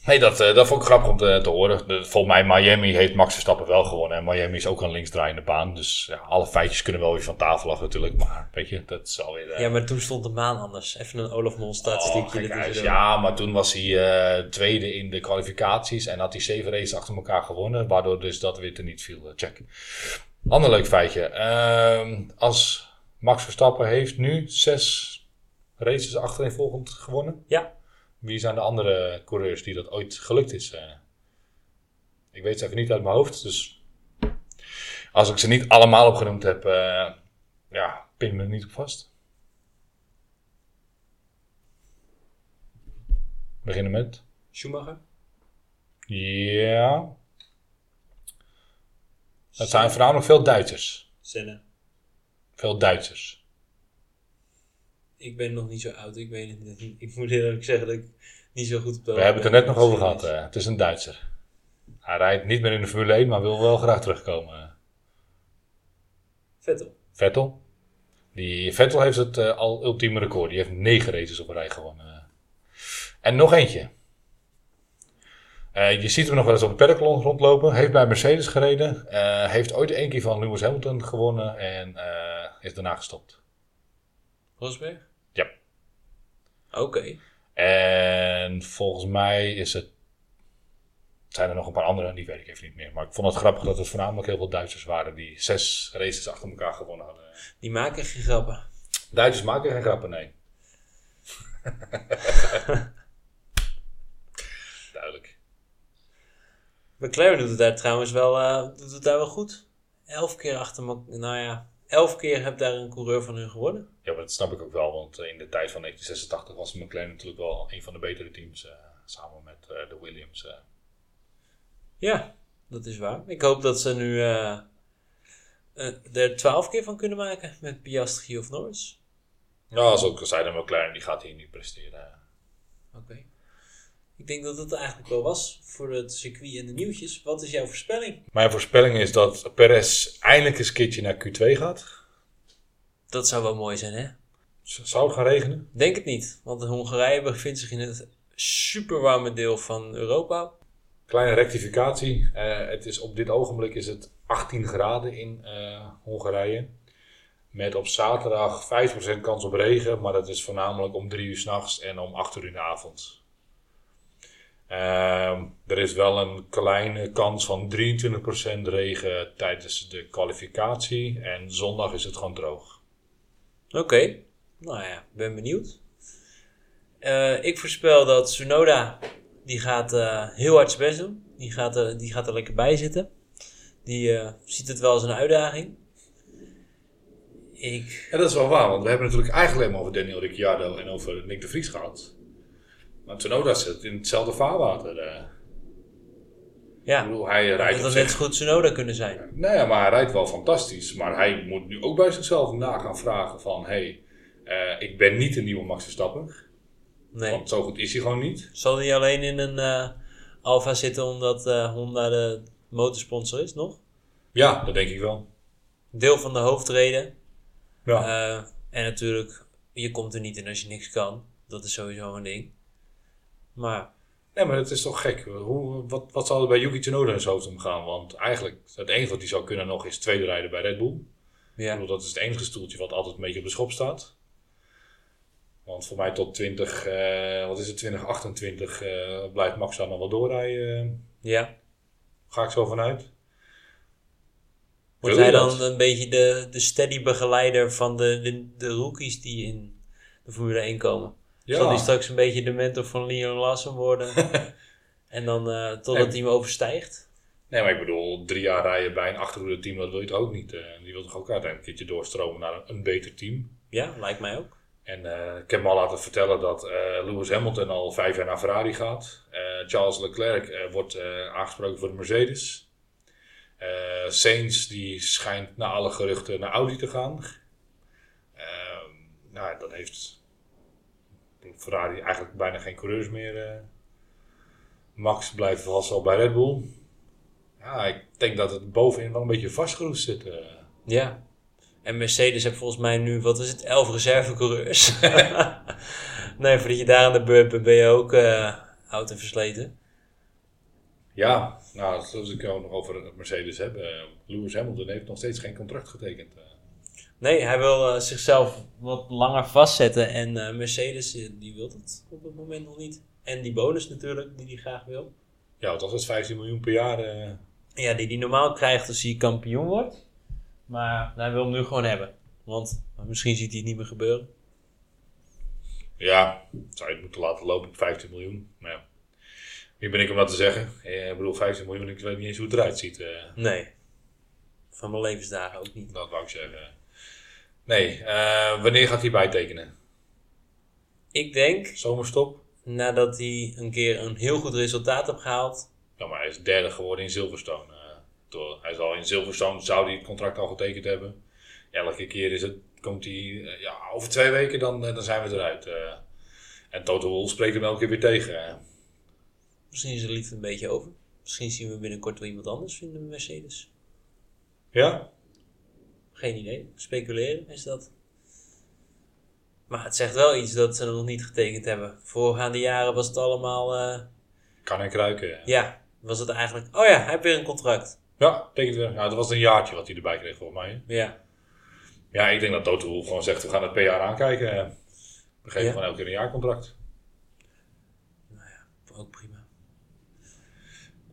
Nee, dat, eh, dat vond ik grappig om te, te horen. De, volgens mij Miami heeft Max Verstappen wel gewonnen. En Miami is ook een linksdraaiende baan. Dus ja, alle feitjes kunnen wel weer van tafel af natuurlijk. Maar weet je, dat is alweer... eh,
ja, maar toen stond de maan anders. Even een Olaf Mol
oh,
statistiekje doen.
ja, maar toen was hij eh, tweede in de kwalificaties. En had hij zeven races achter elkaar gewonnen. Waardoor dus dat weer te niet viel. Check. Ander leuk feitje. Ehm, als Max Verstappen heeft nu zes races achtereenvolgend gewonnen.
Ja.
Wie zijn de andere coureurs die dat ooit gelukt is? eh? ik weet ze even niet uit mijn hoofd. Dus als ik ze niet allemaal opgenoemd heb, eh, ja, pin me er niet op vast. Beginnen met.
Schumacher?
Ja. Het zijn voornamelijk veel Duitsers.
Senna.
Veel Duitsers.
Ik ben nog niet zo oud. Ik weet het niet. [laughs] Ik moet eerlijk zeggen dat ik niet zo goed op de
We hebben het er net nog over gehad. eh. het is een Duitser. Hij rijdt niet meer in de Formule 1, maar wil wel graag terugkomen.
Vettel.
Vettel. Die Vettel heeft het eh, al ultieme record. Die heeft negen races op een rij gewonnen. En nog eentje. Eh, je ziet hem nog wel eens op het paddock rond- rondlopen. Heeft bij Mercedes gereden. Heeft ooit één keer van Lewis Hamilton gewonnen. En eh, is daarna gestopt.
Rosberg?
Ja.
Oké.
En volgens mij is het. Zijn er nog een paar andere, die weet ik even niet meer. Maar ik vond het grappig dat het voornamelijk heel veel Duitsers waren die zes races achter elkaar gewonnen hadden.
Die maken geen grappen.
Duitsers maken geen grappen, nee. [laughs] Duidelijk.
McLaren doet het daar trouwens wel, eh, doet het daar wel goed. Elf keer achter. Nou ja, elf keer heb daar een coureur van hun gewonnen.
Ja, maar dat snap ik ook wel, want eh, in de tijd van 1986 was McLaren natuurlijk wel een van de betere teams. eh, samen met eh, de Williams.
Ja, dat is waar. Ik hoop dat ze nu er twaalf keer van kunnen maken met Piastri of Norris.
Ja, zoals ik al zei, de McLaren die gaat hier niet presteren.
Oké. Ik denk dat het eigenlijk wel was voor het circuit en de nieuwtjes. Wat is jouw voorspelling?
Mijn voorspelling is dat Perez eindelijk eens een keertje naar Q2 gaat.
Dat zou wel mooi zijn, hè?
Z- Zou het gaan regenen?
Denk het niet, want Hongarije bevindt zich in het super warme deel van Europa.
Kleine rectificatie. Eh, het is op dit ogenblik is het 18 graden in eh, Hongarije. Met op zaterdag 5% kans op regen, maar dat is voornamelijk om 3 uur s'nachts en om 8 uur in de avond. Ehm, er is wel een kleine kans van 23% regen tijdens de kwalificatie en zondag is het gewoon droog.
Oké, nou ja, ben benieuwd. Eh, ik voorspel dat Tsunoda, die gaat eh, heel hard zijn best doen. Die gaat, er- die gaat er lekker bij zitten. Die eh, ziet het wel als een uitdaging. Ik,
Ja, dat is wel waar, want we hebben natuurlijk eigenlijk alleen maar over Daniel Ricciardo en over Nick de Vries gehad. Maar Tsunoda zit in hetzelfde vaarwater. Ik
ja,
bedoel, hij rijdt
net zo goed Tsunoda kunnen zijn.
Nou ja, maar hij rijdt wel fantastisch. Maar hij moet nu ook bij zichzelf na gaan vragen van... Hé, hey, eh, ik ben niet een nieuwe Max Verstappen.
Nee.
Want zo goed is hij gewoon niet.
Zal hij alleen in een eh Alfa zitten omdat Honda de motorsponsor is nog?
Ja, dat denk ik wel.
Deel van de hoofdreden.
Ja.
En natuurlijk, je komt er niet in als je niks kan. Dat is sowieso een ding. Maar
Nee, maar het is toch gek. Hoe, wat, wat zal er bij Yuki Tsunoda in zijn hoofd omgaan? Want eigenlijk, het enige wat hij zou kunnen nog is tweede rijden bij Red Bull.
Ja,
bedoel, dat is het enige stoeltje wat altijd een beetje op de schop staat. Want voor mij tot 20, eh, wat is het, 2028 eh, blijft Max daar nog wel doorrijden.
ja.
ga ik zo vanuit.
Wordt hij dan een beetje de, de steady begeleider van de, de, de rookies die in de Formule 1 komen? Zal hij straks een beetje de mentor van Leon Lawson worden? [laughs] en dan eh, totdat hij hem overstijgt?
Nee, maar ik bedoel, drie jaar rijden bij een achterhoede team, dat wil je toch ook niet. eh. die wil toch ook uiteindelijk een keertje doorstromen naar een, een beter team.
Ja, lijkt mij ook.
En eh, ik heb me al laten vertellen dat Lewis Hamilton al vijf jaar naar Ferrari gaat. Charles Leclerc wordt aangesproken voor de Mercedes. Sainz die schijnt naar alle geruchten naar Audi te gaan. Ehm, nou, dat heeft Ferrari eigenlijk bijna geen coureurs meer. eh. Max blijft vast al bij Red Bull. Ja, ik denk dat het bovenin wel een beetje vastgeroest zit. eh.
Ja. En Mercedes heeft volgens mij nu, wat is het, elf reservecoureurs. [laughs] nee, voordat je daar aan de beurt bent, ben je ook eh oud en versleten.
Ja, nou, zoals ik ook nog over Mercedes heb. Lewis Hamilton heeft nog steeds geen contract getekend.
Nee, hij wil eh, zichzelf wat langer vastzetten. En eh, Mercedes, eh, die wil dat op het moment nog niet. En die bonus natuurlijk, die hij graag wil.
ja, wat was het? 15 miljoen per jaar.
Ja, die hij normaal krijgt als hij kampioen wordt. Maar hij wil hem nu gewoon hebben. Want misschien ziet hij het niet meer gebeuren.
Ja, zou je het moeten laten lopen op 15 miljoen. Maar ja, wie ben ik om dat te zeggen? Ik bedoel, 15 miljoen, ik weet niet eens hoe het eruit ziet.
Nee. Van mijn levensdagen ook niet.
dat wou ik zeggen. Nee, eh, wanneer gaat hij bijtekenen?
Ik denk,
Zomerstop?
nadat hij een keer een heel goed resultaat heeft gehaald.
Ja, maar hij is derde geworden in Silverstone. eh. Toch, hij zal in Silverstone, zou hij het contract al getekend hebben. Elke keer is het, komt hij, eh, ja, over twee weken dan, eh, dan zijn we eruit. eh. en Toto Wolff spreekt hem elke keer weer tegen. eh.
Misschien is er liefde een beetje over. Misschien zien we binnenkort wel iemand anders in de Mercedes.
Ja?
Geen idee. Speculeren is dat. Maar het zegt wel iets dat ze nog niet getekend hebben. Voorgaande jaren was het allemaal, eh,
Kan en kruiken.
ja, was het eigenlijk, oh ja, hij heeft weer een contract.
Ja, tekent weer. Ja, dat was een jaartje wat hij erbij kreeg volgens mij.
Ja,
Ja, ik denk dat Toto gewoon zegt, we gaan het per jaar aankijken. We geven
Ja.
gewoon elke keer een jaarcontract.
ook prima.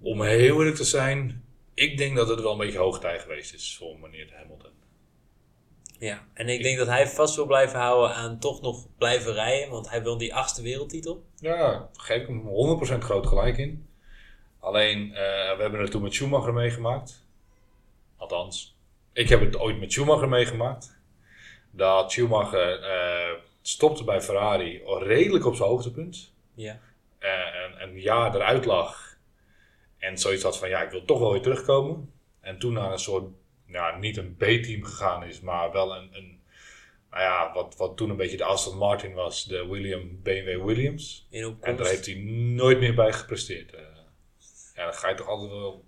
Om heel eerlijk te zijn, ik denk dat het wel een beetje hoogtij geweest is voor meneer Hamilton.
Ja, en ik denk dat hij vast wil blijven houden aan toch nog blijven rijden, want hij wil die achtste wereldtitel.
Ja, daar geef ik hem 100% groot gelijk in. Alleen, eh, we hebben het toen met Schumacher meegemaakt. Althans, ik heb het ooit met Schumacher meegemaakt. Dat Schumacher eh, stopte bij Ferrari redelijk op zijn hoogtepunt.
Ja.
Eh, en een jaar eruit lag. En zoiets had van, ja, ik wil toch wel weer terugkomen. En toen naar een soort, ja, niet een B-team gegaan is, maar wel een, een nou ja, wat, wat toen een beetje de Aston Martin was, de William BMW Williams.
In
En daar heeft hij nooit meer bij gepresteerd. Eh, ja, dan ga je toch altijd wel...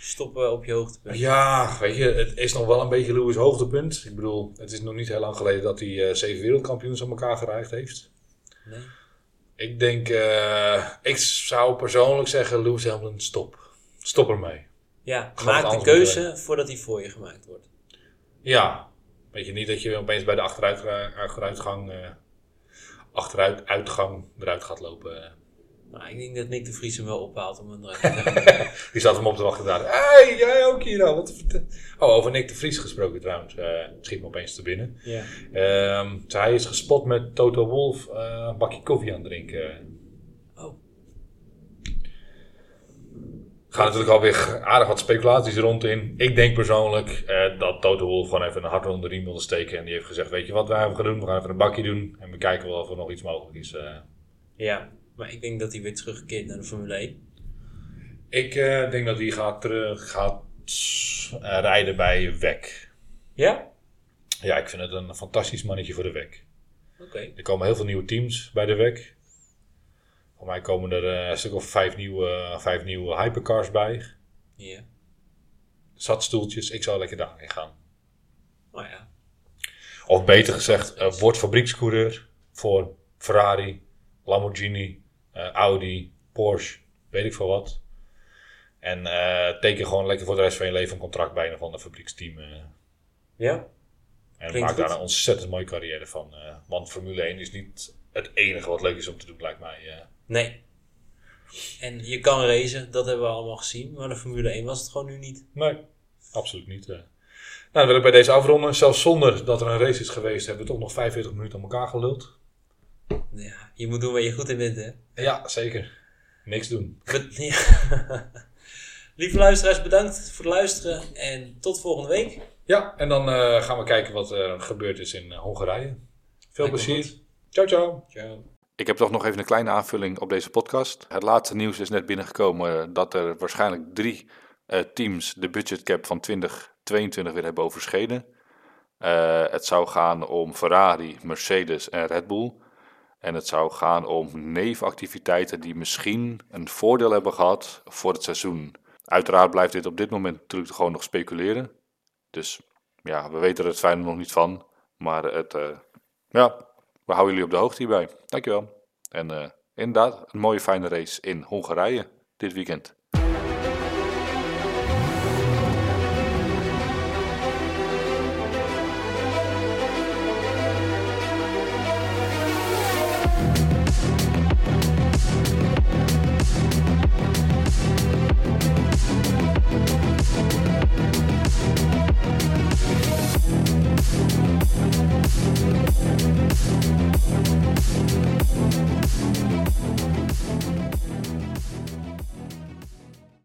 Stoppen op je hoogtepunt.
Ja, weet je, het is nog wel een beetje Lewis hoogtepunt. Ik bedoel, het is nog niet heel lang geleden dat hij eh, zeven wereldkampioens aan elkaar gereikt heeft.
Nee.
Ik denk, eh, ik zou persoonlijk zeggen, Lewis Hamilton, stop. Stop ermee.
Ja, maak de keuze voordat hij voor je gemaakt wordt.
Ja, weet je niet dat je opeens bij de achteruit, achteruitgang, eh achteruit, uitgang eruit gaat lopen. eh.
Maar ik denk dat Nick de Vries hem wel ophaalt om hem eruit te.
Die zat hem op te wachten daar. Hé, hey, jij ook hier nou. Wat oh, over Nick de Vries gesproken trouwens. eh schiet me opeens te binnen.
ja.
Ehm, hij is gespot met Toto Wolf eh, een bakje koffie aan het drinken.
Oh,
Er gaan natuurlijk alweer aardig wat speculaties rond in. Ik denk persoonlijk eh, dat Toto gewoon even een hart onder de riem wilde steken. En die heeft gezegd, weet je wat wij gaan doen? We gaan even een bakje doen. En we kijken wel of er nog iets mogelijk is. eh.
ja. Maar ik denk dat hij weer terugkeert naar de Formule 1.
Ik eh, denk dat hij gaat, terug, gaat eh, rijden bij WEC.
Ja?
Ja, ik vind het een fantastisch mannetje voor de WEC.
Oké.
Er komen heel veel nieuwe teams bij de WEC. Voor mij komen er eh, een stuk of vijf nieuwe, vijf nieuwe hypercars bij.
Ja.
Zat stoeltjes, ik zou lekker daarheen gaan.
Nou ja.
Of beter gezegd, eh, word fabriekscoureur voor Ferrari, Lamborghini, eh, Audi, Porsche, weet ik veel wat. En eh, teken gewoon lekker voor de rest van je leven een contract bij een of ander fabrieksteam.
Ja?
en
Klinkt
maak daar een ontzettend mooie carrière van. want Formule 1 is niet het enige wat leuk is om te doen, lijkt mij. Eh.
Nee. En je kan racen, dat hebben we allemaal gezien. Maar de Formule 1 was het gewoon nu niet.
Nee, absoluut niet. eh. Nou, dan wil ik bij deze afronden. Zelfs zonder dat er een race is geweest, hebben we toch nog 45 minuten aan elkaar geluld.
Ja, je moet doen waar je goed in bent, hè.
Ja, zeker. Niks doen. [laughs]
Ja. Lieve luisteraars, bedankt voor het luisteren. En tot volgende week.
Ja, en dan eh, gaan we kijken wat er gebeurd is in eh, Hongarije. Veel
Lijkt
plezier. Ciao, ciao.
Ciao.
Ik heb toch nog even een kleine aanvulling op deze podcast. Het laatste nieuws is net binnengekomen dat er waarschijnlijk drie eh, teams de budgetcap van 2022 weer hebben overschreden. Eh, het zou gaan om Ferrari, Mercedes en Red Bull. En het zou gaan om nevenactiviteiten die misschien een voordeel hebben gehad voor het seizoen. Uiteraard blijft dit op dit moment natuurlijk gewoon nog speculeren. Dus ja, we weten er het fijne nog niet van. Maar het, eh, ja, we houden jullie op de hoogte hierbij. Dankjewel. En eh, inderdaad, een mooie fijne race in Hongarije dit weekend. スイッチオン!